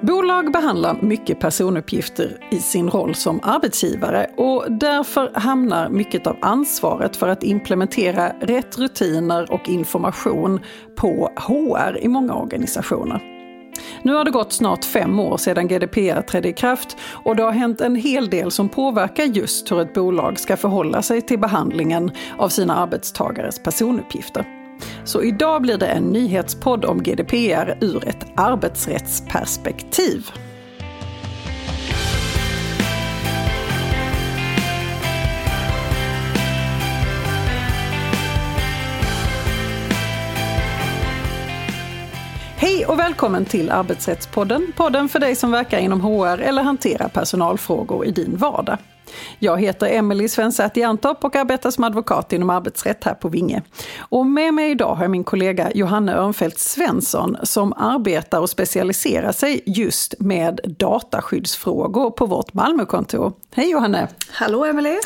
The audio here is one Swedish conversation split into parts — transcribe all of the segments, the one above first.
Bolag behandlar mycket personuppgifter i sin roll som arbetsgivare och därför hamnar mycket av ansvaret för att implementera rätt rutiner och information på HR i många organisationer. Nu har det gått snart fem år sedan GDPR trädde i kraft och det har hänt en hel del som påverkar just hur ett bolag ska förhålla sig till behandlingen av sina arbetstagares personuppgifter. Så idag blir det en nyhetspodd om GDPR ur ett arbetsrättsperspektiv. Hej och välkommen till Arbetsrättspodden. Podden för dig som verkar inom HR eller hanterar personalfrågor i din vardag. Jag heter Emelie Svensäth Jerntorp och arbetar som advokat inom arbetsrätt här på Vinge. Och med mig idag har jag min kollega Johanne Örnfeldt Svensson som arbetar och specialiserar sig just med dataskyddsfrågor på vårt Malmökontor. Hej Johanne! Hallå Emelie!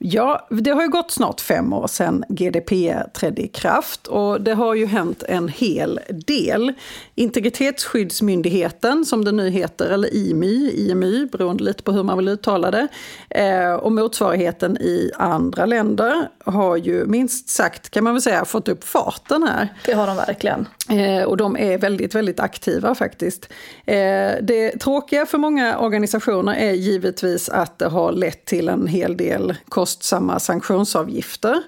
Ja, det har ju gått snart fem år sedan GDPR trädde i kraft och det har ju hänt en hel del. Integritetsskyddsmyndigheten, som den nu heter, eller IMY, IMY, beroende lite på hur man vill uttala det, eh, och motsvarigheten i andra länder har ju minst sagt, kan man väl säga, fått upp farten här. Det har de verkligen. Eh, och de är väldigt, väldigt aktiva faktiskt. Eh, det tråkiga för många organisationer är givetvis att det har lett till en hel del kostsamma sanktionsavgifter.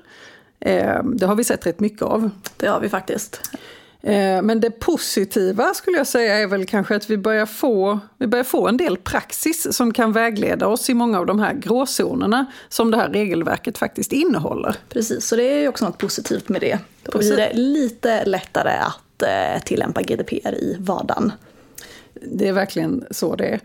Eh, det har vi sett rätt mycket av. Det har vi faktiskt. Eh, men det positiva skulle jag säga är väl kanske att vi börjar, få, vi börjar få en del praxis som kan vägleda oss i många av de här gråzonerna som det här regelverket faktiskt innehåller. Precis, så det är ju också något positivt med det. Då blir det lite lättare att eh, tillämpa GDPR i vardagen. Det är verkligen så det är.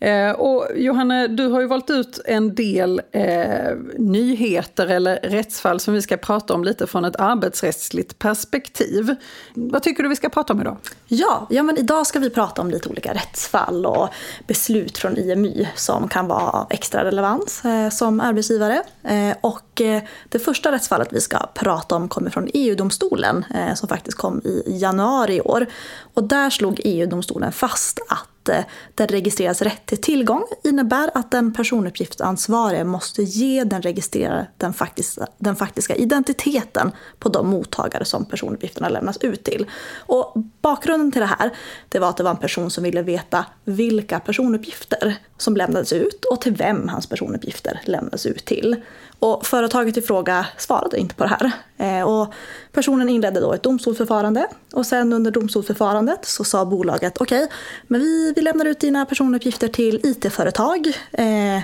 Eh, och Johanne, du har ju valt ut en del eh, nyheter eller rättsfall som vi ska prata om lite från ett arbetsrättsligt perspektiv. Vad tycker du vi ska prata om idag? Ja, ja men idag ska vi prata om lite olika rättsfall och beslut från IMY som kan vara av extra relevans eh, som arbetsgivare. Eh, och eh, det första rättsfallet vi ska prata om kommer från EU-domstolen eh, som faktiskt kom i januari i år. Och där slog EU-domstolen fast att eh, den registreras rätt till tillgång innebär att den personuppgiftsansvarige måste ge den registrerade den faktiska, den faktiska identiteten på de mottagare som personuppgifterna lämnas ut till. Och bakgrunden till det här det var att det var en person som ville veta vilka personuppgifter som lämnades ut och till vem hans personuppgifter lämnades ut till. Och företaget i fråga svarade inte på det här. Eh, och personen inledde då ett domstolsförfarande och sen under domstolsförfarandet så sa bolaget okej, okay, men vi, vi lämnar ut dina personuppgifter till IT-företag, eh,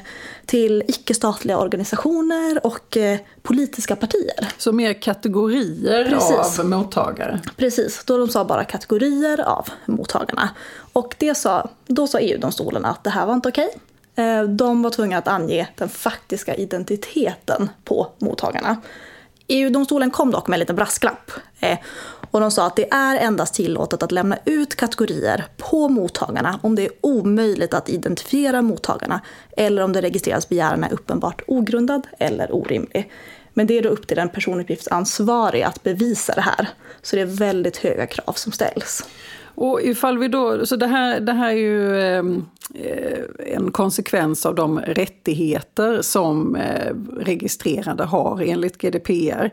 till icke-statliga organisationer och eh, politiska partier. Så mer kategorier Precis. av mottagare? Precis, då de sa bara kategorier av mottagarna. Och det sa, då sa EU-domstolen att det här var inte okej. Eh, de var tvungna att ange den faktiska identiteten på mottagarna. EU-domstolen kom dock med en liten brasklapp. Eh, och de sa att det är endast tillåtet att lämna ut kategorier på mottagarna om det är omöjligt att identifiera mottagarna eller om det registreras begäran är uppenbart ogrundad eller orimlig. Men det är då upp till den personuppgiftsansvarige att bevisa det här. Så det är väldigt höga krav som ställs. Och ifall vi då, så det här, det här är ju ehm, eh, en konsekvens av de rättigheter som eh, registrerade har enligt GDPR.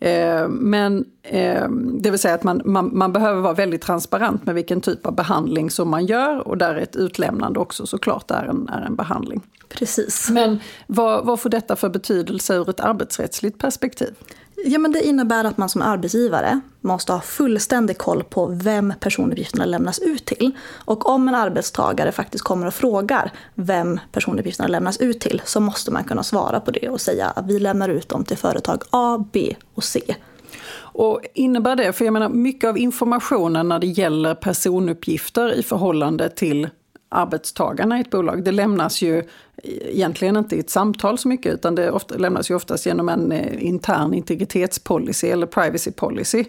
Eh, men eh, det vill säga att man, man, man, behöver vara väldigt transparent med vilken typ av behandling som man gör och där ett utlämnande också såklart är en, är en behandling. Precis. Men vad, vad får detta för betydelse ur ett arbetsrättsligt perspektiv? Ja, men det innebär att man som arbetsgivare måste ha fullständig koll på vem personuppgifterna lämnas ut till. Och om en arbetstagare faktiskt kommer och frågar vem personuppgifterna lämnas ut till så måste man kunna svara på det och säga att vi lämnar ut dem till företag A, B och C. Och innebär det, för jag menar mycket av informationen när det gäller personuppgifter i förhållande till arbetstagarna i ett bolag. Det lämnas ju egentligen inte i ett samtal så mycket utan det ofta, lämnas ju oftast genom en eh, intern integritetspolicy eller privacy policy.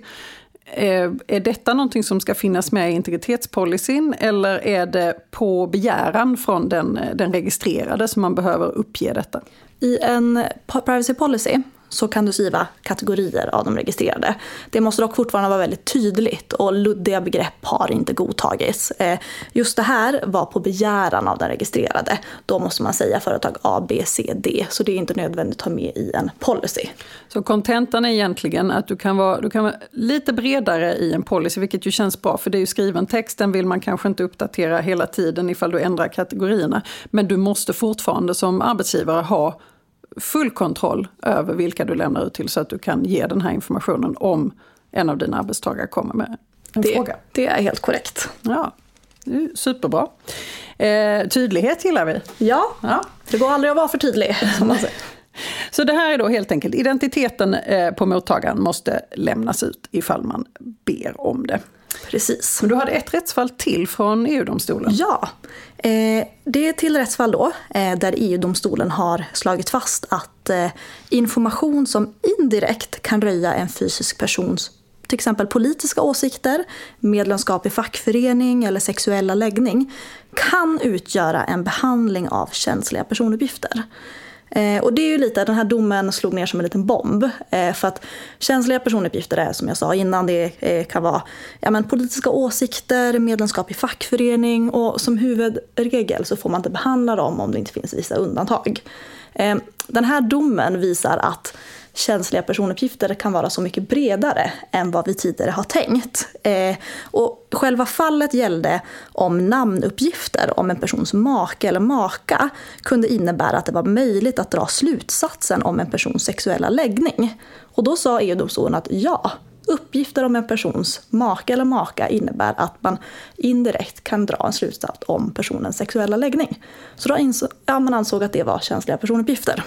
Eh, är detta någonting som ska finnas med i integritetspolicyn eller är det på begäran från den, den registrerade som man behöver uppge detta? I en privacy policy så kan du skriva kategorier av de registrerade. Det måste dock fortfarande vara väldigt tydligt och luddiga begrepp har inte godtagits. Eh, just det här var på begäran av den registrerade. Då måste man säga företag A, B, C, D. Så det är inte nödvändigt att ha med i en policy. Så kontentan är egentligen att du kan, vara, du kan vara lite bredare i en policy, vilket ju känns bra, för det är ju skriven text, den vill man kanske inte uppdatera hela tiden ifall du ändrar kategorierna. Men du måste fortfarande som arbetsgivare ha full kontroll över vilka du lämnar ut till så att du kan ge den här informationen om en av dina arbetstagare kommer med en det, fråga. Det är helt korrekt. Ja, superbra. Eh, tydlighet gillar vi. Ja, ja, det går aldrig att vara för tydlig. Så det här är då helt enkelt identiteten eh, på mottagaren måste lämnas ut ifall man ber om det. Precis. Men du hade ett rättsfall till från EU-domstolen. Ja, Eh, det är till rättsfall då eh, där EU-domstolen har slagit fast att eh, information som indirekt kan röja en fysisk persons till exempel politiska åsikter, medlemskap i fackförening eller sexuella läggning kan utgöra en behandling av känsliga personuppgifter. Eh, och det är ju lite, den här domen slog ner som en liten bomb. Eh, för att känsliga personuppgifter är som jag sa innan, det eh, kan vara ja, men politiska åsikter, medlemskap i fackförening och som huvudregel så får man inte behandla dem om det inte finns vissa undantag. Eh, den här domen visar att känsliga personuppgifter kan vara så mycket bredare än vad vi tidigare har tänkt. Eh, och själva fallet gällde om namnuppgifter om en persons make eller maka kunde innebära att det var möjligt att dra slutsatsen om en persons sexuella läggning. Och då sa EU-domstolen att ja, uppgifter om en persons make eller maka innebär att man indirekt kan dra en slutsats om personens sexuella läggning. Så då ja, man ansåg att det var känsliga personuppgifter.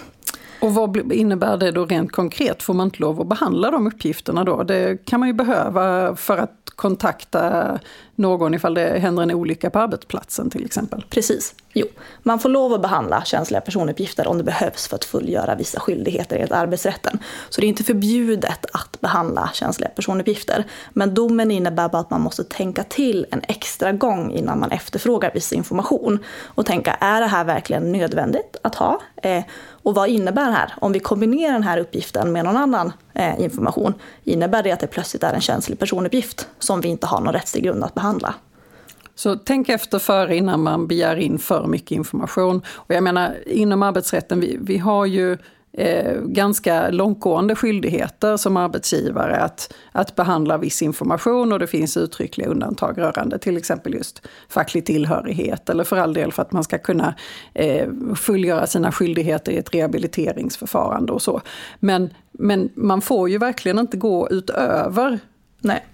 Och vad innebär det då rent konkret? Får man inte lov att behandla de uppgifterna då? Det kan man ju behöva för att kontakta någon ifall det händer en olycka på arbetsplatsen till exempel. Precis. Jo, man får lov att behandla känsliga personuppgifter om det behövs för att fullgöra vissa skyldigheter enligt arbetsrätten. Så det är inte förbjudet att behandla känsliga personuppgifter. Men domen innebär bara att man måste tänka till en extra gång innan man efterfrågar viss information. Och tänka, är det här verkligen nödvändigt att ha? Eh, och vad innebär det här? Om vi kombinerar den här uppgiften med någon annan eh, information, innebär det att det plötsligt är en känslig personuppgift som vi inte har någon rättslig grund att behandla? Så tänk efter före innan man begär in för mycket information. Och jag menar, inom arbetsrätten, vi, vi har ju eh, ganska långtgående skyldigheter som arbetsgivare att, att behandla viss information och det finns uttryckliga undantag rörande till exempel just facklig tillhörighet eller för all del för att man ska kunna eh, fullgöra sina skyldigheter i ett rehabiliteringsförfarande och så. Men, men man får ju verkligen inte gå utöver Nej.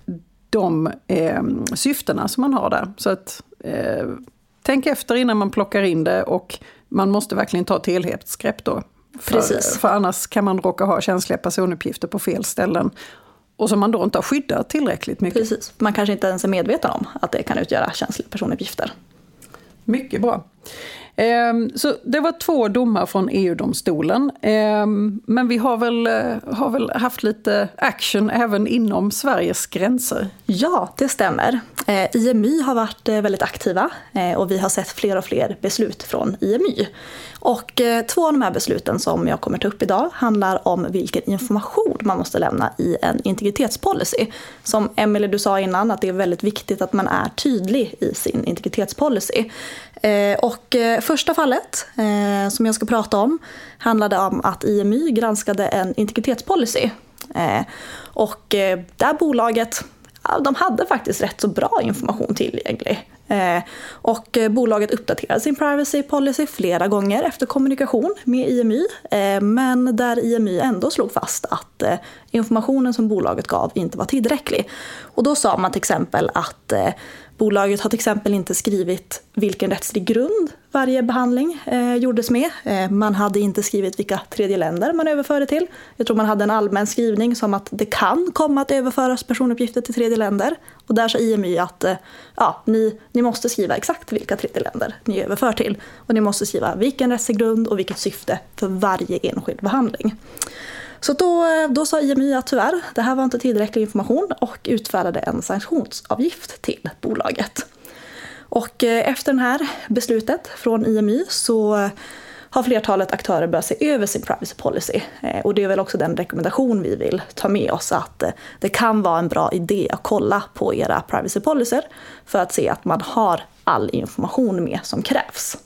de eh, syftena som man har där. Så att eh, tänk efter innan man plockar in det och man måste verkligen ta ett helhetsgrepp då. För, för annars kan man råka ha känsliga personuppgifter på fel ställen. Och som man då inte har skyddat tillräckligt mycket. Precis. Man kanske inte ens är medveten om att det kan utgöra känsliga personuppgifter. Mycket bra. Ehm, så det var två domar från EU-domstolen. Ehm, men vi har väl, eh, har väl haft lite action även inom Sveriges gränser? Ja, det stämmer. Eh, IMY har varit eh, väldigt aktiva och vi har sett fler och fler beslut från IMY. Och två av de här besluten som jag kommer ta upp idag handlar om vilken information man måste lämna i en integritetspolicy. Som Emelie du sa innan, att det är väldigt viktigt att man är tydlig i sin integritetspolicy. Eh, och eh, första fallet eh, som jag ska prata om handlade om att IMY granskade en integritetspolicy. Och där bolaget, de hade faktiskt rätt så bra information tillgänglig. Och bolaget uppdaterade sin privacy policy flera gånger efter kommunikation med IMY. Men där IMY ändå slog fast att informationen som bolaget gav inte var tillräcklig. Och då sa man till exempel att Bolaget har till exempel inte skrivit vilken rättslig grund varje behandling eh, gjordes med. Eh, man hade inte skrivit vilka tredje länder man överförde till. Jag tror man hade en allmän skrivning som att det kan komma att överföras personuppgifter till tredje länder. Och där sa IMY att eh, ja, ni, ni måste skriva exakt vilka tredje länder ni överför till. Och ni måste skriva vilken rättslig grund och vilket syfte för varje enskild behandling. Så då, eh, då sa IMI att tyvärr, det här var inte tillräcklig information och utfärdade en sanktionsavgift till bolaget. Och eh, efter det här beslutet från IMI så har flertalet aktörer börjat se över sin privacy policy. Eh, och det är väl också den rekommendation vi vill ta med oss att det kan vara en bra idé att kolla på era privacy policies för att se att man har all information med som krävs.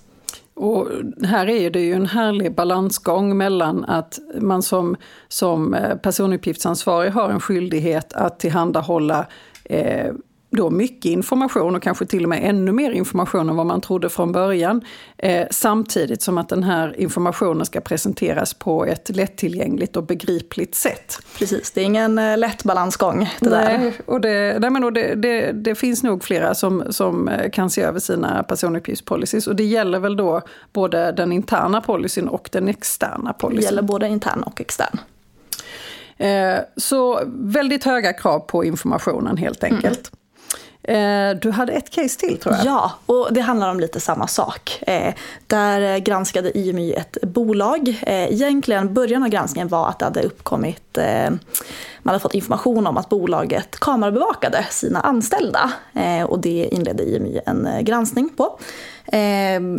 Och här är det ju en härlig balansgång mellan att man som, som eh, personuppgiftsansvarig har en skyldighet att tillhandahålla eh, då mycket information och kanske till och med ännu mer information än vad man trodde från början. Eh, samtidigt som att den här informationen ska presenteras på ett lättillgängligt och begripligt sätt. Precis, det är ingen eh, lätt balansgång. Det nej, där. Och det, nej, men och det, det, det, finns nog flera som, som eh, kan se över sina personuppgiftspolicies. Och det gäller väl då både den interna policyn och den externa policyn. Det gäller både intern och extern. Eh, så väldigt höga krav på informationen helt enkelt. Mm. Eh, du hade ett case till tror jag. Ja, och det handlar om lite samma sak. Eh, där granskade IMY ett bolag. Eh, egentligen början av granskningen var att det hade uppkommit Eh, man hade fått information om att bolaget kamerabevakade sina anställda. Eh, och det inledde IMY en eh, granskning på.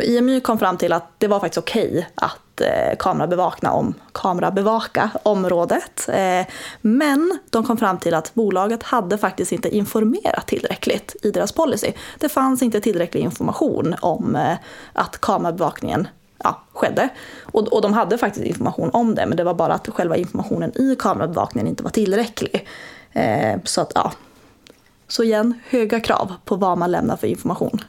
IMY kom fram till att det var faktiskt okej okay att kamerabevaka, om, kamerabevaka området. Men de kom fram till att bolaget hade faktiskt inte informerat tillräckligt i deras policy. Det fanns inte tillräcklig information om att kamerabevakningen ja, skedde. Och, och de hade faktiskt information om det, men det var bara att själva informationen i kamerabevakningen inte var tillräcklig. Eh, så att, ja. Så igen, höga krav på vad man lämnar för information.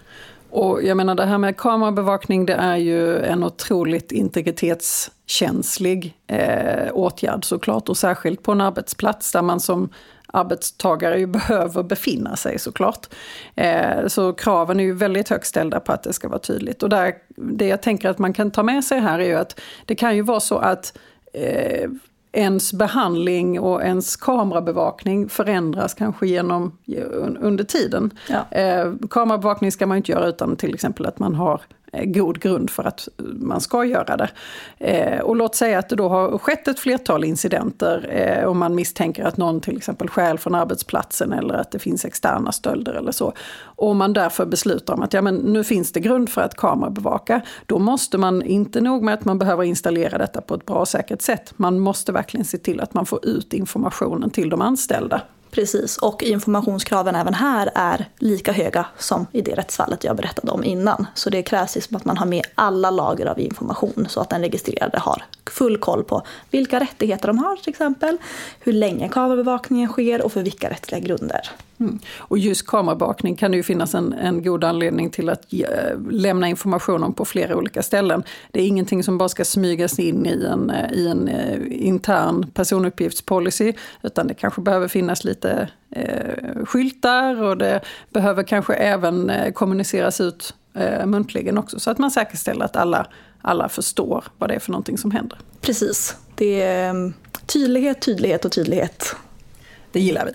Och jag menar det här med kamerabevakning det är ju en otroligt integritetskänslig eh, åtgärd såklart. Och särskilt på en arbetsplats där man som arbetstagare ju behöver befinna sig såklart. Eh, så kraven är ju väldigt högt ställda på att det ska vara tydligt. Och där, det jag tänker att man kan ta med sig här är ju att det kan ju vara så att eh, ens behandling och ens kamerabevakning förändras kanske genom, under tiden. Ja. Eh, kamerabevakning ska man inte göra utan till exempel att man har Eh, Eh, god grund för att man ska göra det. Eh, och låt säga att det då har skett ett flertal incidenter eh, och man misstänker att någon till exempel stjäl från arbetsplatsen eller att det finns externa stölder eller så. Och man därför beslutar om att ja, men nu finns det grund för att kamerabevaka. Då måste man, inte nog med att man behöver installera detta på ett bra och säkert sätt, man måste verkligen se till att man får ut informationen till de anställda. Precis, och informationskraven även här är lika höga som i det rättsfallet jag berättade om innan. Så det krävs liksom att man har med alla lager av information så att den registrerade har full koll på vilka rättigheter de har till exempel, hur länge kamerabevakningen sker och för vilka rättsliga grunder. Mm. Och just kamerabevakning kan det ju finnas en, en god anledning till att ge, lämna information om på flera olika ställen. Det är ingenting som bara ska smygas in i en, eh, i en uh, intern personuppgiftspolicy, utan det kanske behöver finnas lite uh, skyltar och det behöver kanske även kommuniceras ut uh, muntligen också, så att man säkerställer att alla, alla förstår vad det är för någonting som händer. Precis. Det är um, tydlighet, tydlighet och tydlighet. Det gillar vi.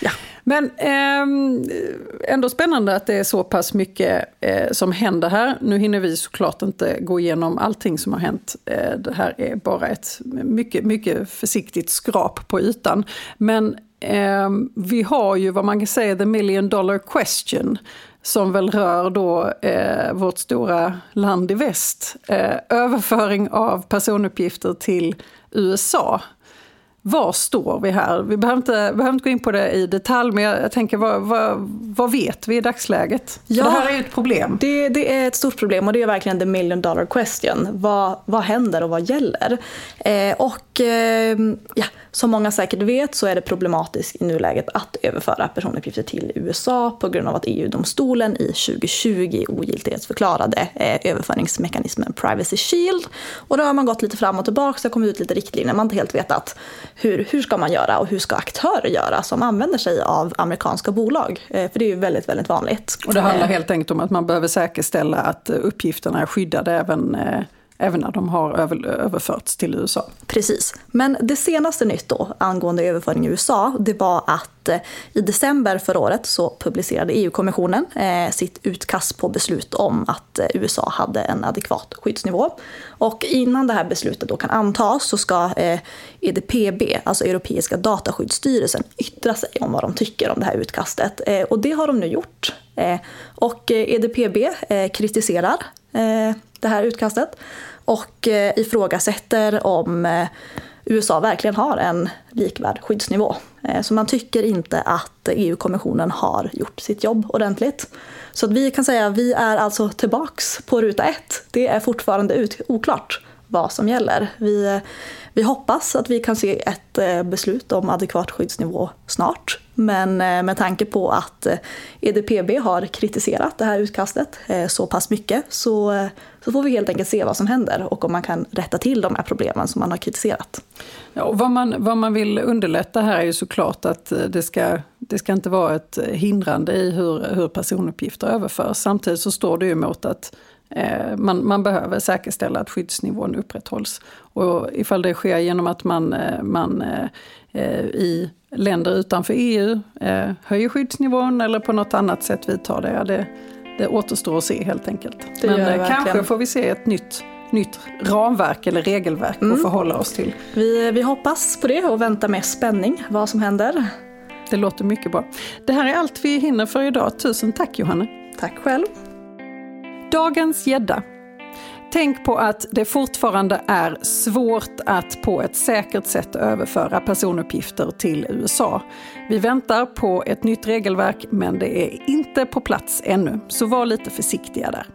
Ja. Men eh, ändå spännande att det är så pass mycket eh, som händer här. Nu hinner vi såklart inte gå igenom allting som har hänt. Eh, det här är bara ett mycket, mycket försiktigt skrap på ytan. Men ehm, vi har ju vad man kan säga the million dollar question som väl rör då eh, vårt stora land i väst. Eh, överföring av personuppgifter till USA var står vi här? Vi behöver inte, behöver inte gå in på det i detalj, men jag, tänker vad, vad, vad vet vi i dagsläget? Ja, det här är ju ett problem. Det, det, är ett stort problem och det är verkligen the million dollar question. Vad, vad händer och vad gäller? Eh, och eh, ja, som många säkert vet så är det problematiskt i nuläget att överföra personuppgifter till USA på grund av att EU-domstolen i 2020 ogiltighetsförklarade eh, överföringsmekanismen Privacy Shield. Och då har man gått lite fram och tillbaka, det har kommit ut lite riktlinjer, man har inte helt vetat hur, hur ska man göra och hur ska aktörer göra som använder sig av amerikanska bolag? Eh, för det är ju väldigt, väldigt vanligt. Och det handlar helt enkelt om att man behöver säkerställa att uppgifterna är skyddade även eh, även när de har överförts till USA. Precis. Men det senaste nytt då angående överföring i USA, det var att eh, i december förra året så publicerade EU-kommissionen eh, sitt utkast på beslut om att eh, USA hade en adekvat skyddsnivå. Och innan det här beslutet då kan antas så ska EDPB, alltså Europeiska dataskyddsstyrelsen, yttra sig om vad de tycker om det här utkastet. Och det har de nu gjort. Och EDPB kritiserar det här utkastet och eh, ifrågasätter om eh, USA verkligen har en likvärd skyddsnivå. Eh, så man tycker inte att EU-kommissionen har gjort sitt jobb ordentligt. Så att vi kan säga att vi är alltså tillbaks på ruta ett. Det är fortfarande ut, oklart vad som gäller. Vi, vi hoppas att vi kan se ett eh, beslut om adekvat skyddsnivå snart. Men eh, med tanke på att eh, EDPB har kritiserat det här utkastet så pass mycket så, så får vi helt enkelt se vad som händer och om man kan rätta till de här problemen som man har kritiserat. Ja, och vad, man, vad man vill underlätta här är ju såklart att det ska, det ska inte vara ett hindrande i hur, hur personuppgifter överförs. Samtidigt så står det ju mot att man, man, behöver säkerställa att skyddsnivån upprätthålls. Och ifall det sker genom att man, eh, man eh, i länder utanför EU höjer skyddsnivån eller på något annat sätt vidtar det, det, det återstår att se helt enkelt. Det Men kanske får vi se ett nytt nytt ramverk eller regelverk mm. att förhålla oss till. Vi, vi hoppas på det och väntar med spänning vad som händer. Det låter mycket bra. Det här är allt vi hinner för idag. Tusen tack Johanna. Tack själv. Dagens gädda. Tänk på att det fortfarande är svårt att på ett säkert sätt överföra personuppgifter till USA. Vi väntar på ett nytt regelverk men det är inte på plats ännu, så var lite försiktiga där.